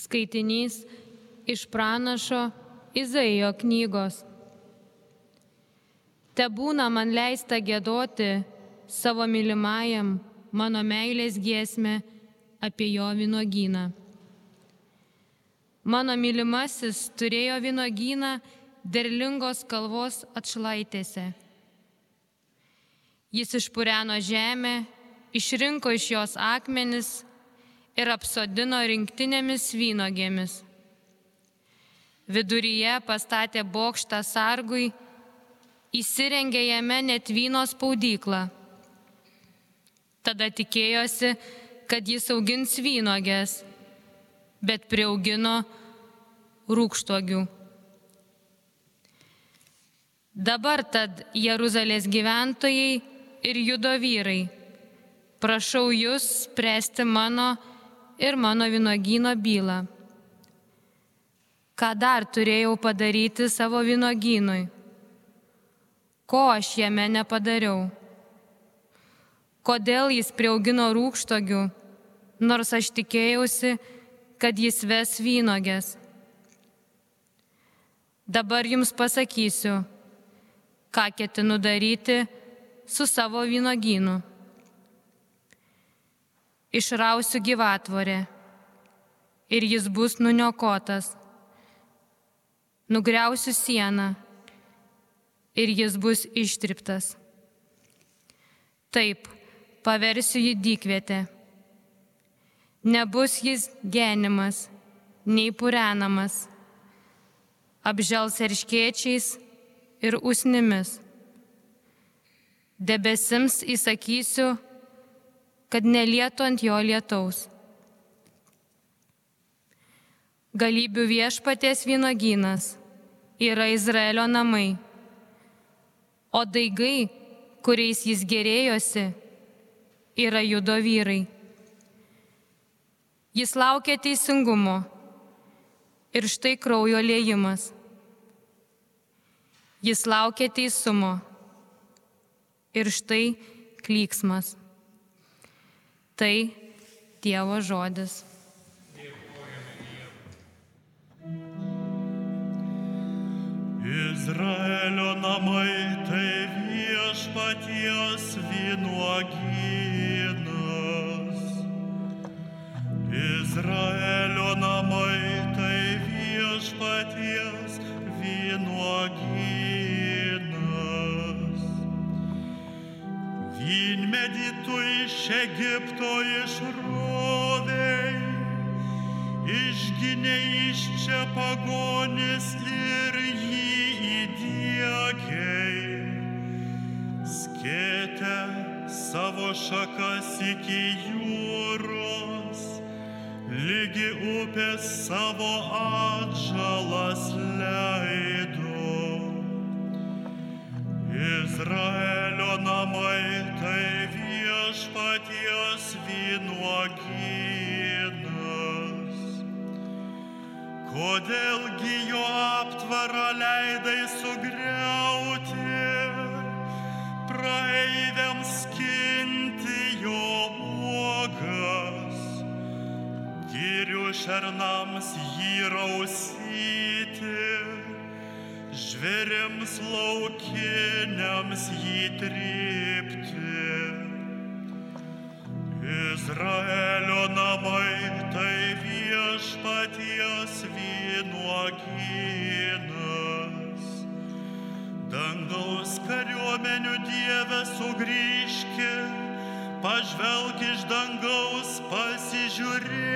Skaitinys iš pranašo Izaijo knygos. Te būna man leista gėdoti savo mylimajam mano meilės giesmę apie jo vynogyną. Mano mylimasis turėjo vynogyną derlingos kalvos atšlaitėse. Jis išpureno žemę, išrinko iš jos akmenis ir apsodino rinktinėmis vynogėmis. Viduryje pastatė bokštą sargui, įsirengė jame net vyno spaudyklą. Tada tikėjosi, kad jis augins vynogės, bet prieaugino rūkštogių. Dabar tad Jeruzalės gyventojai ir judo vyrai, prašau jūs spręsti mano ir mano vynogyno bylą. Ką dar turėjau padaryti savo vynogynui? Ko aš jame nepadariau? Kodėl jis prieaugino rūkštogių, nors aš tikėjausi, kad jis ves vynogės? Dabar jums pasakysiu, ką ketinu daryti su savo vynogynu išrausiu gyvatvorę ir jis bus nuniokotas. Nugriausiu sieną ir jis bus ištriptas. Taip, paversiu jį dykvietę. Nebus jis genimas, nei purenamas, apžels erškiečiais ir usnimis. Debesims įsakysiu, kad nelietų ant jo lietaus. Galybių viešpaties vynogynas yra Izraelio namai, o daigai, kuriais jis gerėjosi, yra judo vyrai. Jis laukia teisingumo ir štai kraujo liejimas. Jis laukia teisumo ir štai klyksmas. Tai Dievo žodis. Izraelio namai tai viešpaties vynuogynas. Izraelio namai tai viešpaties vynuogynas. Vynmedį tu iš Egipto išrovei, išginė iš čia pagonis ir jį įdėgiai. Skėtė savo šakas iki jūros, lygi upės savo atžalas leido. Izraelio namai tai viešpaties vynuogynas. Kodėlgi jo aptvarą leidai sugriauti, praeiviams skinti jo uogas, girių šernams jį rausyti žvėrims laukiniams jį trypti. Izraelio namai tai viešpaties vynuogynas. Dangaus kariuomenių Dieve sugrįžki, pažvelk iš dangaus pasižiūrėki ir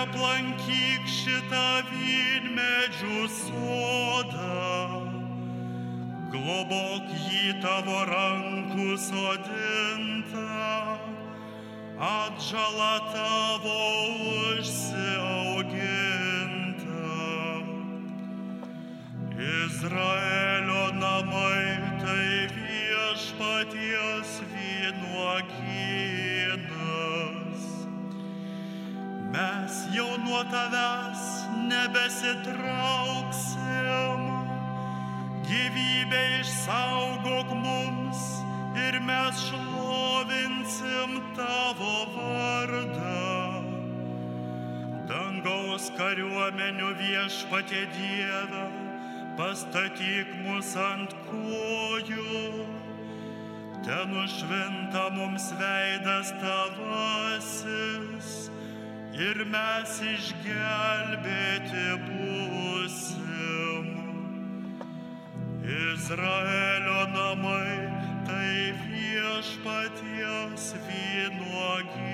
aplankyk šitą vynmedžių sodą. Globok jį tavo rankų sodintą, atžala tavo užsiauginta. Izraelio namai tai viešpaties vynuogynas mes jau nuo tavęs nebesitrauksim. Gyvybę išsaugok mums ir mes šlovinsim tavo vardą. dangaus kariuomenių viešpatė Dieve, pastatyk mus ant kojų. Ten užvinta mums veidas tavasis ir mes išgelbėti būsim. Izraelio namai tai viešpaties vynuogynas.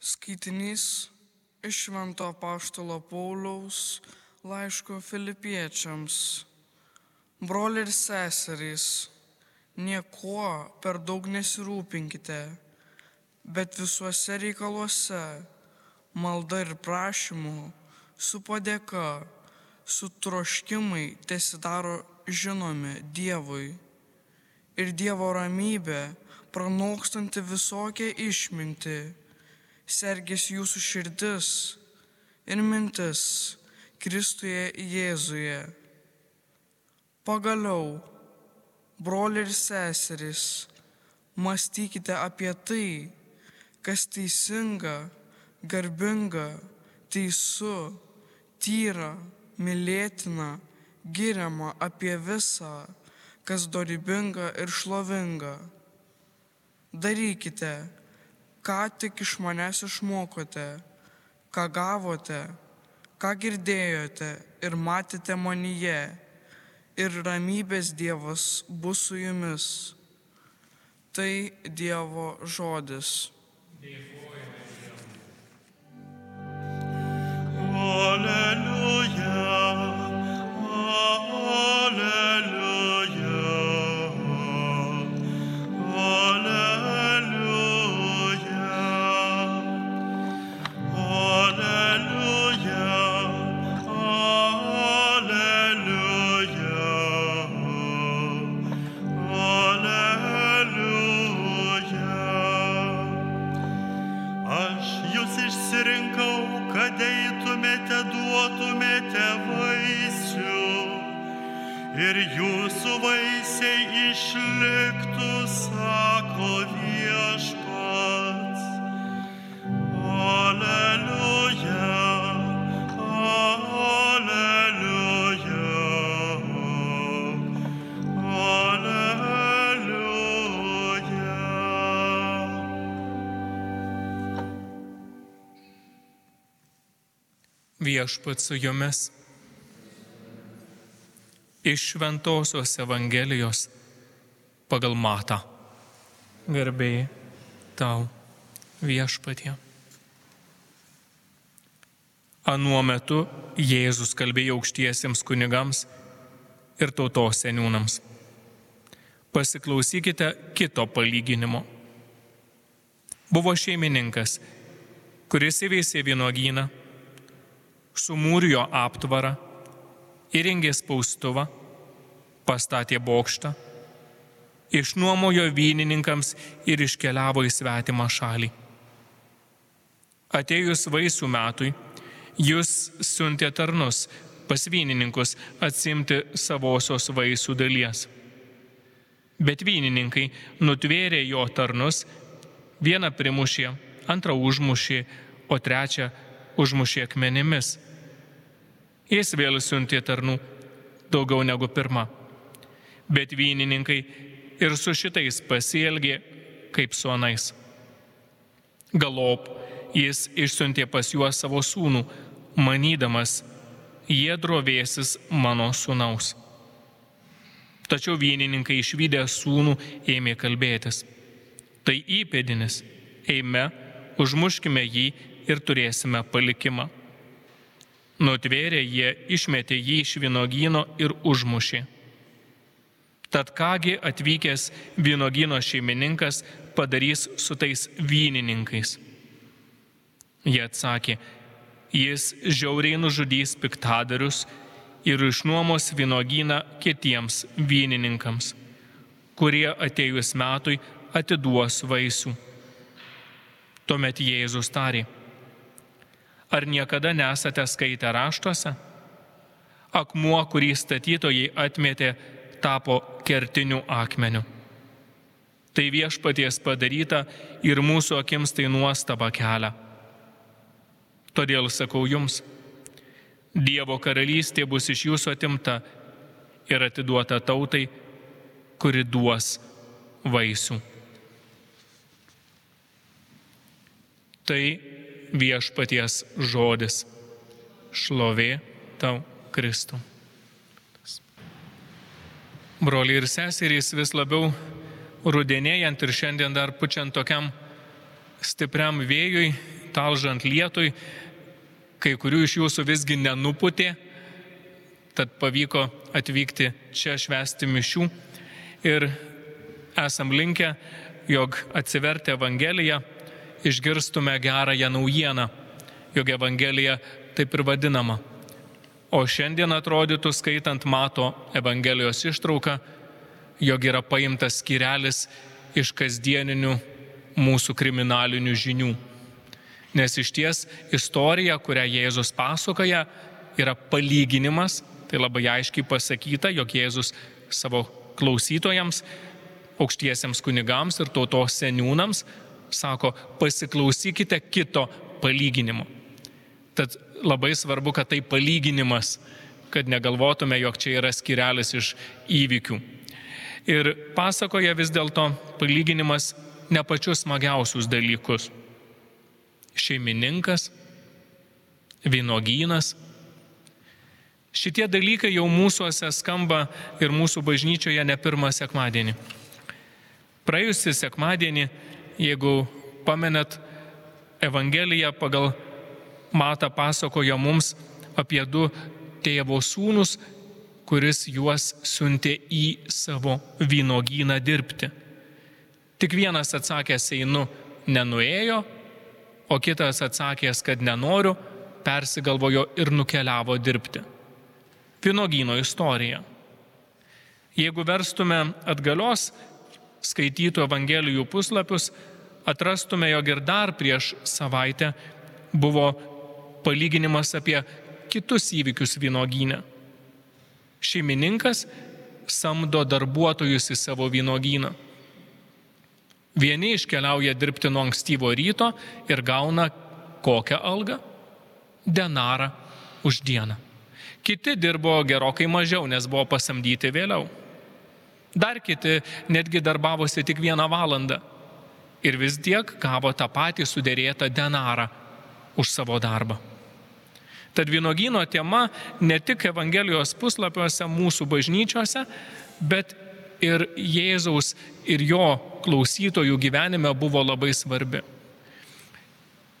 Skaitinys iš Švento Paštalo Pauliaus laiško filipiečiams. Broliai ir seserys, niekuo per daug nesirūpinkite, bet visuose reikaluose malda ir prašymu, su padėka, su troškimai tesidaro žinomi Dievui. Ir Dievo ramybė, pranokstanti visokią išmintį, sergės jūsų širdis ir mintis Kristuje Jėzuje. Pagaliau, broliai ir seserys, mąstykite apie tai, kas teisinga, garbinga, teisu, tyra, mylėtina, giriama apie visą, kas dorybinga ir šlovinga. Darykite, ką tik iš manęs išmokote, ką gavote, ką girdėjote ir matėte manyje, ir ramybės Dievas bus su jumis. Tai Dievo žodis. Alleluia, viešpat su jumis. Iš Šventojios Evangelijos pagal matą. Garbėjai tau viešpatie. Anuo metu Jėzus kalbėjo aukštiesiems kunigams ir tautos seniūnams. Pasiklausykite kito palyginimo. Buvo šeimininkas, kuris įveisė vynogyną sumūrijo aptvarą, įrengė spaustuvą, pastatė bokštą, išnuomojo vynininkams ir iškeliavo į svetimą šalį. Atėjus vaisių metui, jūs siuntė tarnus pas vynininkus atsimti savosios vaisių dalies. Bet vynininkai nutvėrė jo tarnus, vieną primušė, antrą užmušė, o trečią užmušė akmenimis. Jis vėl siuntė tarnų daugiau negu pirma. Bet vynininkai ir su šitais pasielgė kaip su anais. Galop jis išsiuntė pas juos savo sūnų, manydamas, jie drovėsis mano sūnaus. Tačiau vynininkai išvykę sūnų ėmė kalbėtis. Tai įpėdinis, eime, užmuškime jį ir turėsime palikimą. Nutvėrė jie, išmetė jį iš vynogyno ir užmušė. Tad kągi atvykęs vynogyno šeimininkas padarys su tais vynininkais? Jie atsakė, jis žiauriai nužudys piktadarius ir išnuomos vynogyną kitiems vynininkams, kurie atėjus metui atiduos vaisių. Tuomet Jėzus tarė, ar niekada nesate skaitę raštuose? Akmuo, kurį statytojai atmetė, tapo kertiniu akmeniu. Tai viešpaties padaryta ir mūsų akims tai nuostaba kelia. Todėl sakau jums, Dievo karalystė bus iš jūsų atimta ir atiduota tautai, kuri duos vaisių. Tai viešpaties žodis. Šlovė tau, Kristų. Broliai ir seserys vis labiau rudenėjant ir šiandien dar pučiant tokiam stipriam vėjui, talžant lietui, kai kurių iš jūsų visgi nenuputė, tad pavyko atvykti čia švesti mišių ir esam linkę, jog atsivertę Evangeliją išgirstume gerąją naujieną, jog Evangelija taip ir vadinama. O šiandien atrodytų skaitant mato Evangelijos ištrauką, jog yra paimtas skirelis iš kasdieninių mūsų kriminalinių žinių. Nes iš ties istorija, kurią Jėzus pasakoja, yra palyginimas, tai labai aiškiai pasakyta, jog Jėzus savo klausytojams, aukštiesiems kunigams ir tautos seniūnams sako, pasiklausykite kito palyginimo. Tad labai svarbu, kad tai palyginimas, kad negalvotume, jog čia yra skirelis iš įvykių. Ir pasakoja vis dėlto palyginimas ne pačius smagiausius dalykus. Šeimininkas, vynogynas. Šitie dalykai jau mūsųose skamba ir mūsų bažnyčioje ne pirmą sekmadienį. Praėjusį sekmadienį jeigu pamenat, Evangelija pagal Mata pasakoja mums apie du tėvo sūnus, kuris juos siuntė į savo vynogyną dirbti. Tik vienas atsakęs einu nenuėjo, o kitas atsakęs, kad nenoriu, persigalvojo ir nukeliavo dirbti. Vynogyno istorija. Jeigu verstume atgalios skaitytų Evangelijų puslapius, atrastume, jog ir dar prieš savaitę buvo palyginimas apie kitus įvykius vynogyne. Šeimininkas samdo darbuotojus į savo vynogyną. Vieni iškeliauja dirbti nuo ankstyvo ryto ir gauna kokią algą? Denarą už dieną. Kiti dirbo gerokai mažiau, nes buvo pasamdyti vėliau. Dar kiti netgi darbavosi tik vieną valandą ir vis tiek gavo tą patį sudėrėtą denarą už savo darbą. Tad vynogyno tema ne tik Evangelijos puslapiuose mūsų bažnyčiose, bet ir Jėzaus ir jo klausytojų gyvenime buvo labai svarbi.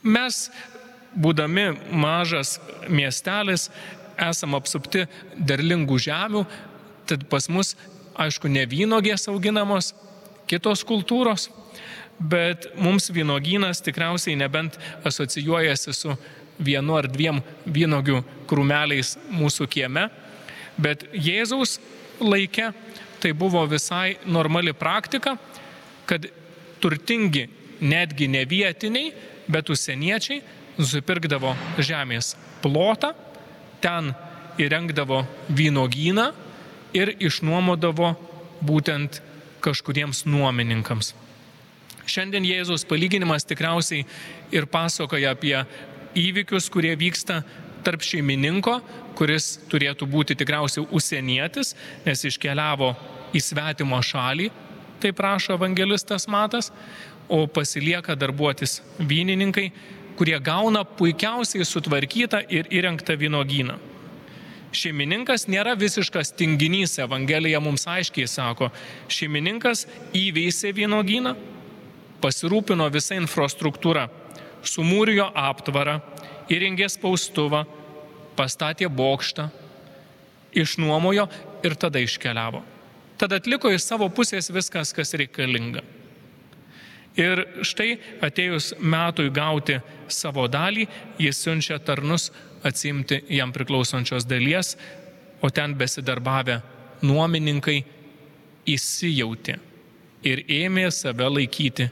Mes, būdami mažas miestelis, esam apsupti derlingų žemių, tad pas mus aišku, ne vynogės auginamos, kitos kultūros, bet mums vynogynas tikriausiai nebent asocijuojasi su vienu ar dviem vynogių krūmeliais mūsų kieme, bet Jėzaus laikė tai buvo visai normali praktika, kad turtingi, netgi ne vietiniai, bet užsieniečiai nusipirkdavo žemės plotą, ten įrengdavo vynogyną ir išnuomodavo būtent kažkuriems nuomininkams. Šiandien Jėzaus palyginimas tikriausiai ir pasakoja apie įvykius, kurie vyksta tarp šeimininko, kuris turėtų būti tikriausiai užsienietis, nes iškeliavo į svetimo šalį, taip rašo evangelistas Matas, o pasilieka darbuotis vynininkai, kurie gauna puikiausiai sutvarkytą ir įrengtą vynogyną. Šeimininkas nėra visiškas tinginys, Evangelija mums aiškiai sako. Šeimininkas įveisė vynogyną, pasirūpino visą infrastruktūrą, sumūrijo aptvarą, įrengė spaustuvą, pastatė bokštą, išnuomojo ir tada iškeliavo. Tada atliko iš savo pusės viskas, kas reikalinga. Ir štai atėjus metui gauti savo dalį, jis siunčia tarnus atsimti jam priklausančios dalies, o ten besidarbavę nuomininkai įsijauti ir ėmė save laikyti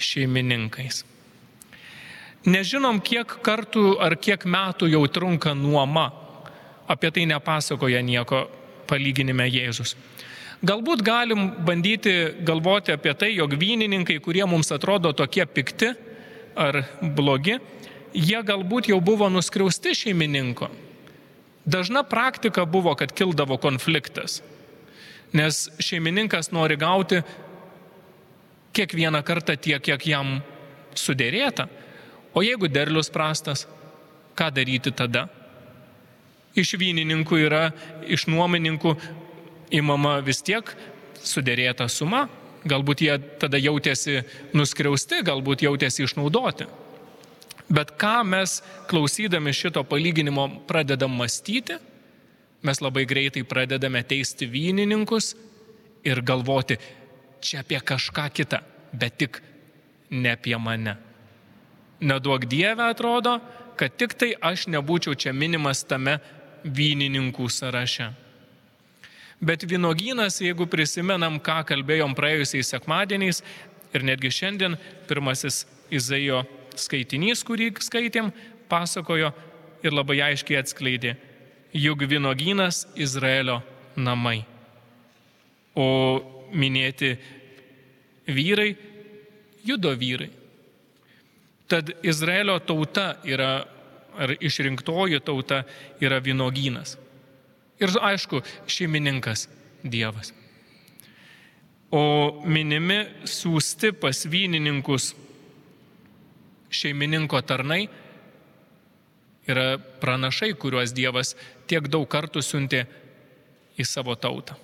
šeimininkais. Nežinom, kiek kartų ar kiek metų jau trunka nuoma. Apie tai nepasakoja nieko palyginime Jėzus. Galbūt galim bandyti galvoti apie tai, jog vynininkai, kurie mums atrodo tokie pikti ar blogi, jie galbūt jau buvo nuskriausti šeimininko. Dažna praktika buvo, kad kildavo konfliktas, nes šeimininkas nori gauti kiekvieną kartą tiek, kiek jam sudėrėta. O jeigu derlius prastas, ką daryti tada? Iš vynininkų yra, iš nuomininkų įmama vis tiek sudėrėta suma, galbūt jie tada jautėsi nuskriausti, galbūt jautėsi išnaudoti. Bet ką mes klausydami šito palyginimo pradedam mąstyti, mes labai greitai pradedame teisti vynininkus ir galvoti čia apie kažką kitą, bet tik ne apie mane. Neduok Dievę atrodo, kad tik tai aš nebūčiau čia minimas tame vynininkų sąraše. Bet vynogynas, jeigu prisimenam, ką kalbėjom praėjusiais sekmadieniais ir netgi šiandien, pirmasis Izaijo skaitinys, kurį skaitėm, pasakojo ir labai aiškiai atskleidė, juk vynogynas Izraelio namai. O minėti vyrai, judo vyrai. Tad Izraelio tauta yra, ar išrinktoji tauta yra vynogynas. Ir aišku, šeimininkas Dievas. O minimi siūsti pas vynininkus šeimininko tarnai yra pranašai, kuriuos Dievas tiek daug kartų siuntė į savo tautą.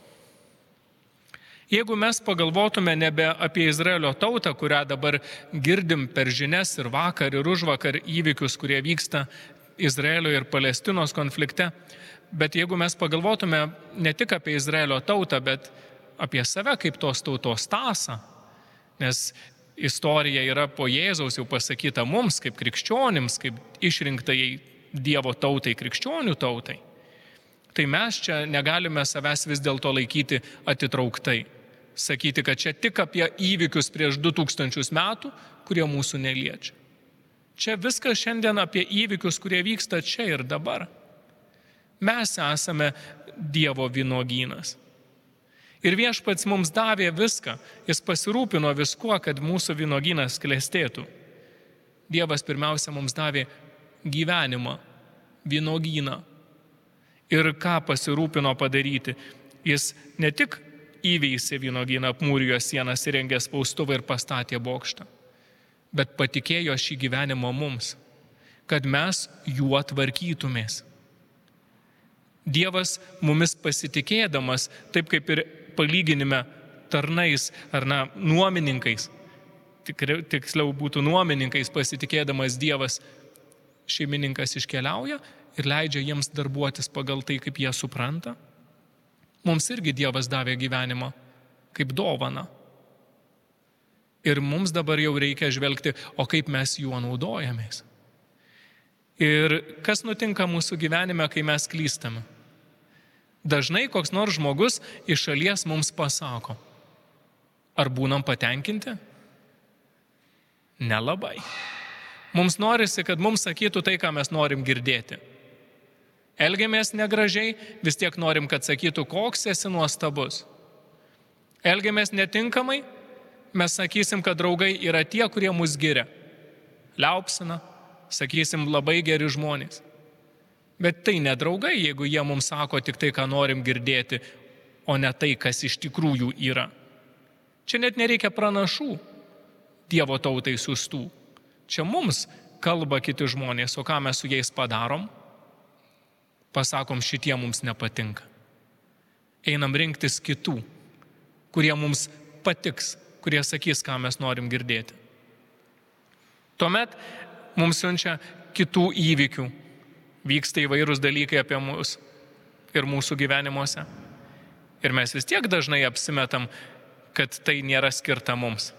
Jeigu mes pagalvotume nebe apie Izraelio tautą, kurią dabar girdim per žinias ir vakar ir už vakar įvykius, kurie vyksta Izraelio ir Palestinos konflikte, bet jeigu mes pagalvotume ne tik apie Izraelio tautą, bet apie save kaip tos tautos tasą, nes istorija yra po Jėzaus jau pasakyta mums kaip krikščionims, kaip išrinktai Dievo tautai, krikščionių tautai, tai mes čia negalime savęs vis dėlto laikyti atitrauktai sakyti, kad čia tik apie įvykius prieš 2000 metų, kurie mūsų neliečia. Čia viskas šiandien apie įvykius, kurie vyksta čia ir dabar. Mes esame Dievo vynogynas. Ir viešpats mums davė viską, jis pasirūpino viskuo, kad mūsų vynogynas klestėtų. Dievas pirmiausia mums davė gyvenimą, vynogyną. Ir ką pasirūpino padaryti? Jis ne tik įveisė vynogyną, apmūrijo sienas, įrengė spaustuvą ir pastatė bokštą. Bet patikėjo šį gyvenimą mums, kad mes juo tvarkytumės. Dievas mumis pasitikėdamas, taip kaip ir palyginime tarnais ar na, nuomininkais, tikriau, tiksliau būtų nuomininkais pasitikėdamas Dievas, šeimininkas iškeliauja ir leidžia jiems darbuotis pagal tai, kaip jie supranta Mums irgi Dievas davė gyvenimą kaip dovana. Ir mums dabar jau reikia žvelgti, o kaip mes juo naudojamės. Ir kas nutinka mūsų gyvenime, kai mes klystame? Dažnai koks nors žmogus iš šalies mums pasako, ar būnam patenkinti? Nelabai. Mums norisi, kad mums sakytų tai, ką mes norim girdėti. Elgiamės negražiai, vis tiek norim, kad sakytų, koks esi nuostabus. Elgiamės netinkamai, mes sakysim, kad draugai yra tie, kurie mus giria. Liaupsina, sakysim, labai geri žmonės. Bet tai nedraugai, jeigu jie mums sako tik tai, ką norim girdėti, o ne tai, kas iš tikrųjų yra. Čia net nereikia pranašų Dievo tautai siūstų. Čia mums kalba kiti žmonės, o ką mes su jais padarom? pasakom, šitie mums nepatinka. Einam rinktis kitų, kurie mums patiks, kurie sakys, ką mes norim girdėti. Tuomet mums siunčia kitų įvykių, vyksta įvairūs dalykai apie mus ir mūsų gyvenimuose. Ir mes vis tiek dažnai apsimetam, kad tai nėra skirta mums.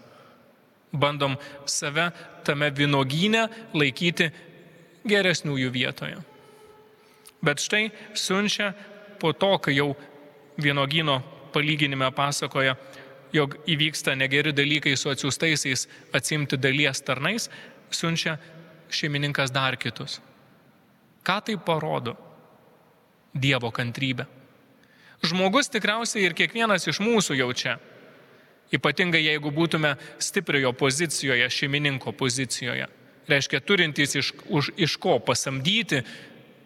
Bandom save tame vynogynė laikyti geresniųjų vietoje. Bet štai siunčia po to, kai jau vienogino palyginime pasakoja, jog įvyksta negeri dalykai su atsiųstaisiais atsimti dalies tarnais, siunčia šeimininkas dar kitus. Ką tai parodo? Dievo kantrybę. Žmogus tikriausiai ir kiekvienas iš mūsų jaučia. Ypatingai jeigu būtume stipriojo pozicijoje, šeimininko pozicijoje. Reiškia, turintys iš, už, iš ko pasamdyti,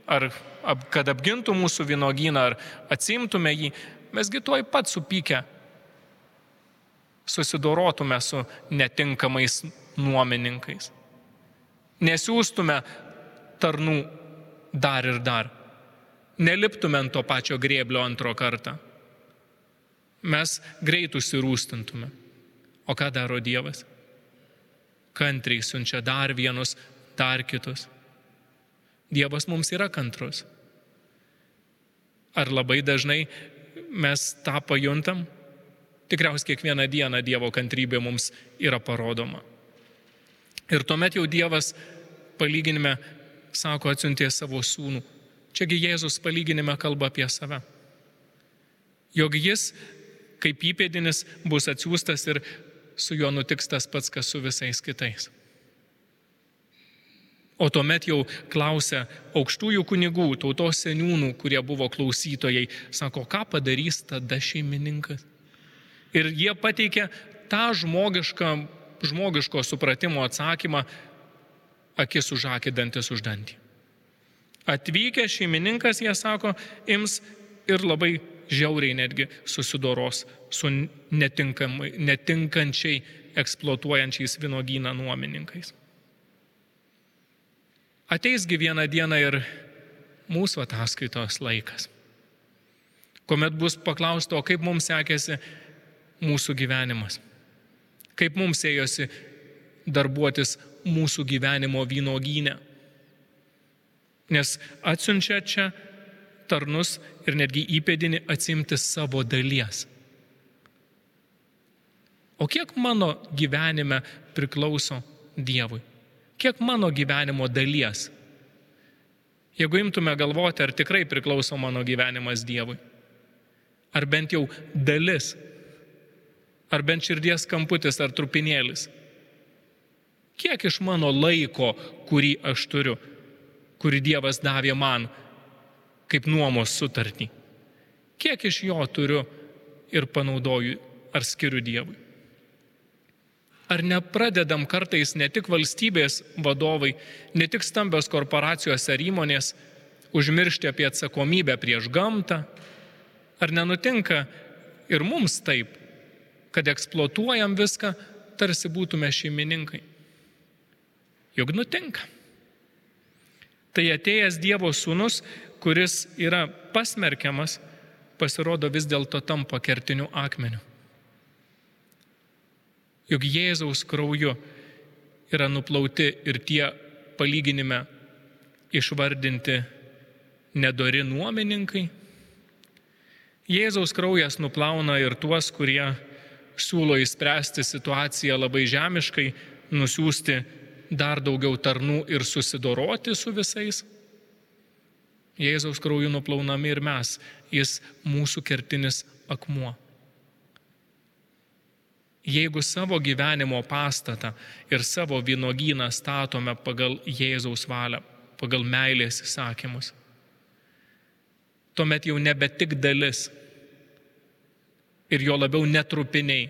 ar ap, kad apgintų mūsų vynogyną, ar atsimtume jį, mesgi tuoj pat supykę susidorotume su netinkamais nuomininkais. Nesiūstume tarnų dar ir dar. Neliptume ant to pačio grėblio antro kartą. Mes greit užsirūstintume. O ką daro Dievas? Kantriai siunčia dar vienus, dar kitus. Dievas mums yra kantrus. Ar labai dažnai mes tą pajuntam? Tikriausiai kiekvieną dieną Dievo kantrybė mums yra parodoma. Ir tuomet jau Dievas palyginime sako, atsiuntė savo sūnų. Čiagi Jėzus palyginime kalba apie save. Jog jis, kaip įpėdinis, bus atsiųstas ir su juo nutiks tas pats, kas su visais kitais. O tuomet jau klausia aukštųjų kunigų, tautos seniūnų, kurie buvo klausytojai, sako, ką padarys tada šeimininkas. Ir jie pateikia tą žmogišką, žmogiško supratimo atsakymą, akis už akį, dantis už dantį. Atvykęs šeimininkas, jie sako, ims ir labai žiauriai netgi susidoros su netinkančiai eksploatuojančiais vynogyną nuomininkais. Ateisgi vieną dieną ir mūsų ataskaitos laikas, kuomet bus paklausta, o kaip mums sekėsi mūsų gyvenimas, kaip mums ėjosi darbuotis mūsų gyvenimo vynogynę. Nes atsiunčia čia tarnus ir netgi įpėdinį atsimti savo dalies. O kiek mano gyvenime priklauso Dievui? Kiek mano gyvenimo dalies? Jeigu imtume galvoti, ar tikrai priklauso mano gyvenimas Dievui? Ar bent jau dalis? Ar bent širdies kamputis ar trupinėlis? Kiek iš mano laiko, kurį aš turiu, kurį Dievas davė man kaip nuomos sutartį, kiek iš jo turiu ir panaudoju ar skiriu Dievui? Ar nepradedam kartais ne tik valstybės vadovai, ne tik stambios korporacijos ar įmonės užmiršti apie atsakomybę prieš gamtą? Ar nenutinka ir mums taip, kad eksploatuojam viską, tarsi būtume šeimininkai? Juk nutinka. Tai atėjęs Dievo sūnus, kuris yra pasmerkiamas, pasirodo vis dėlto tampa kertiniu akmeniu. Juk Jėzaus krauju yra nuplauti ir tie palyginime išvardinti nedori nuomininkai. Jėzaus kraujas nuplauna ir tuos, kurie siūlo įspręsti situaciją labai žemiškai, nusiųsti dar daugiau tarnų ir susidoroti su visais. Jėzaus krauju nuplaunami ir mes, jis mūsų kertinis akmuo. Jeigu savo gyvenimo pastatą ir savo vynogyną statome pagal Jėzaus valią, pagal meilės įsakymus, tuomet jau nebe tik dalis ir jo labiau netrupiniai,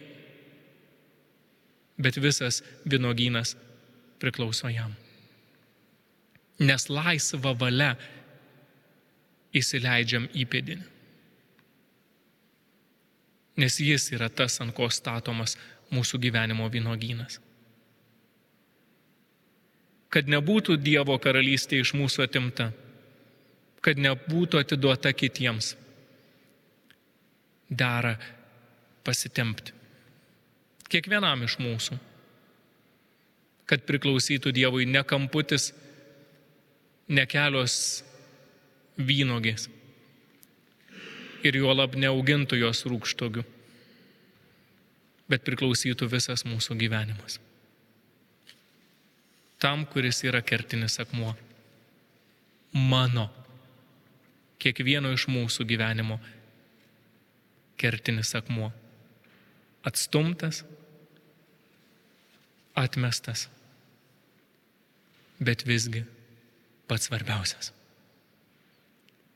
bet visas vynogynas priklauso jam. Nes laisva valia įsileidžiam įpėdinį. Nes jis yra tas, ant ko statomas mūsų gyvenimo vynogynas. Kad nebūtų Dievo karalystė iš mūsų atimta, kad nebūtų atiduota kitiems, dera pasitempti. Kiekvienam iš mūsų kad priklausytų Dievui ne kamputis, ne kelios vynogės ir juolab neaugintų jos rūkštogių, bet priklausytų visas mūsų gyvenimas. Tam, kuris yra kertinis akmuo. Mano. Kiekvieno iš mūsų gyvenimo kertinis akmuo. Atstumtas, atmestas bet visgi pats svarbiausias.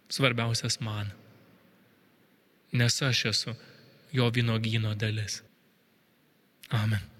Svarbiausias man. nes aš esu jo vynogyno dalis. Amen.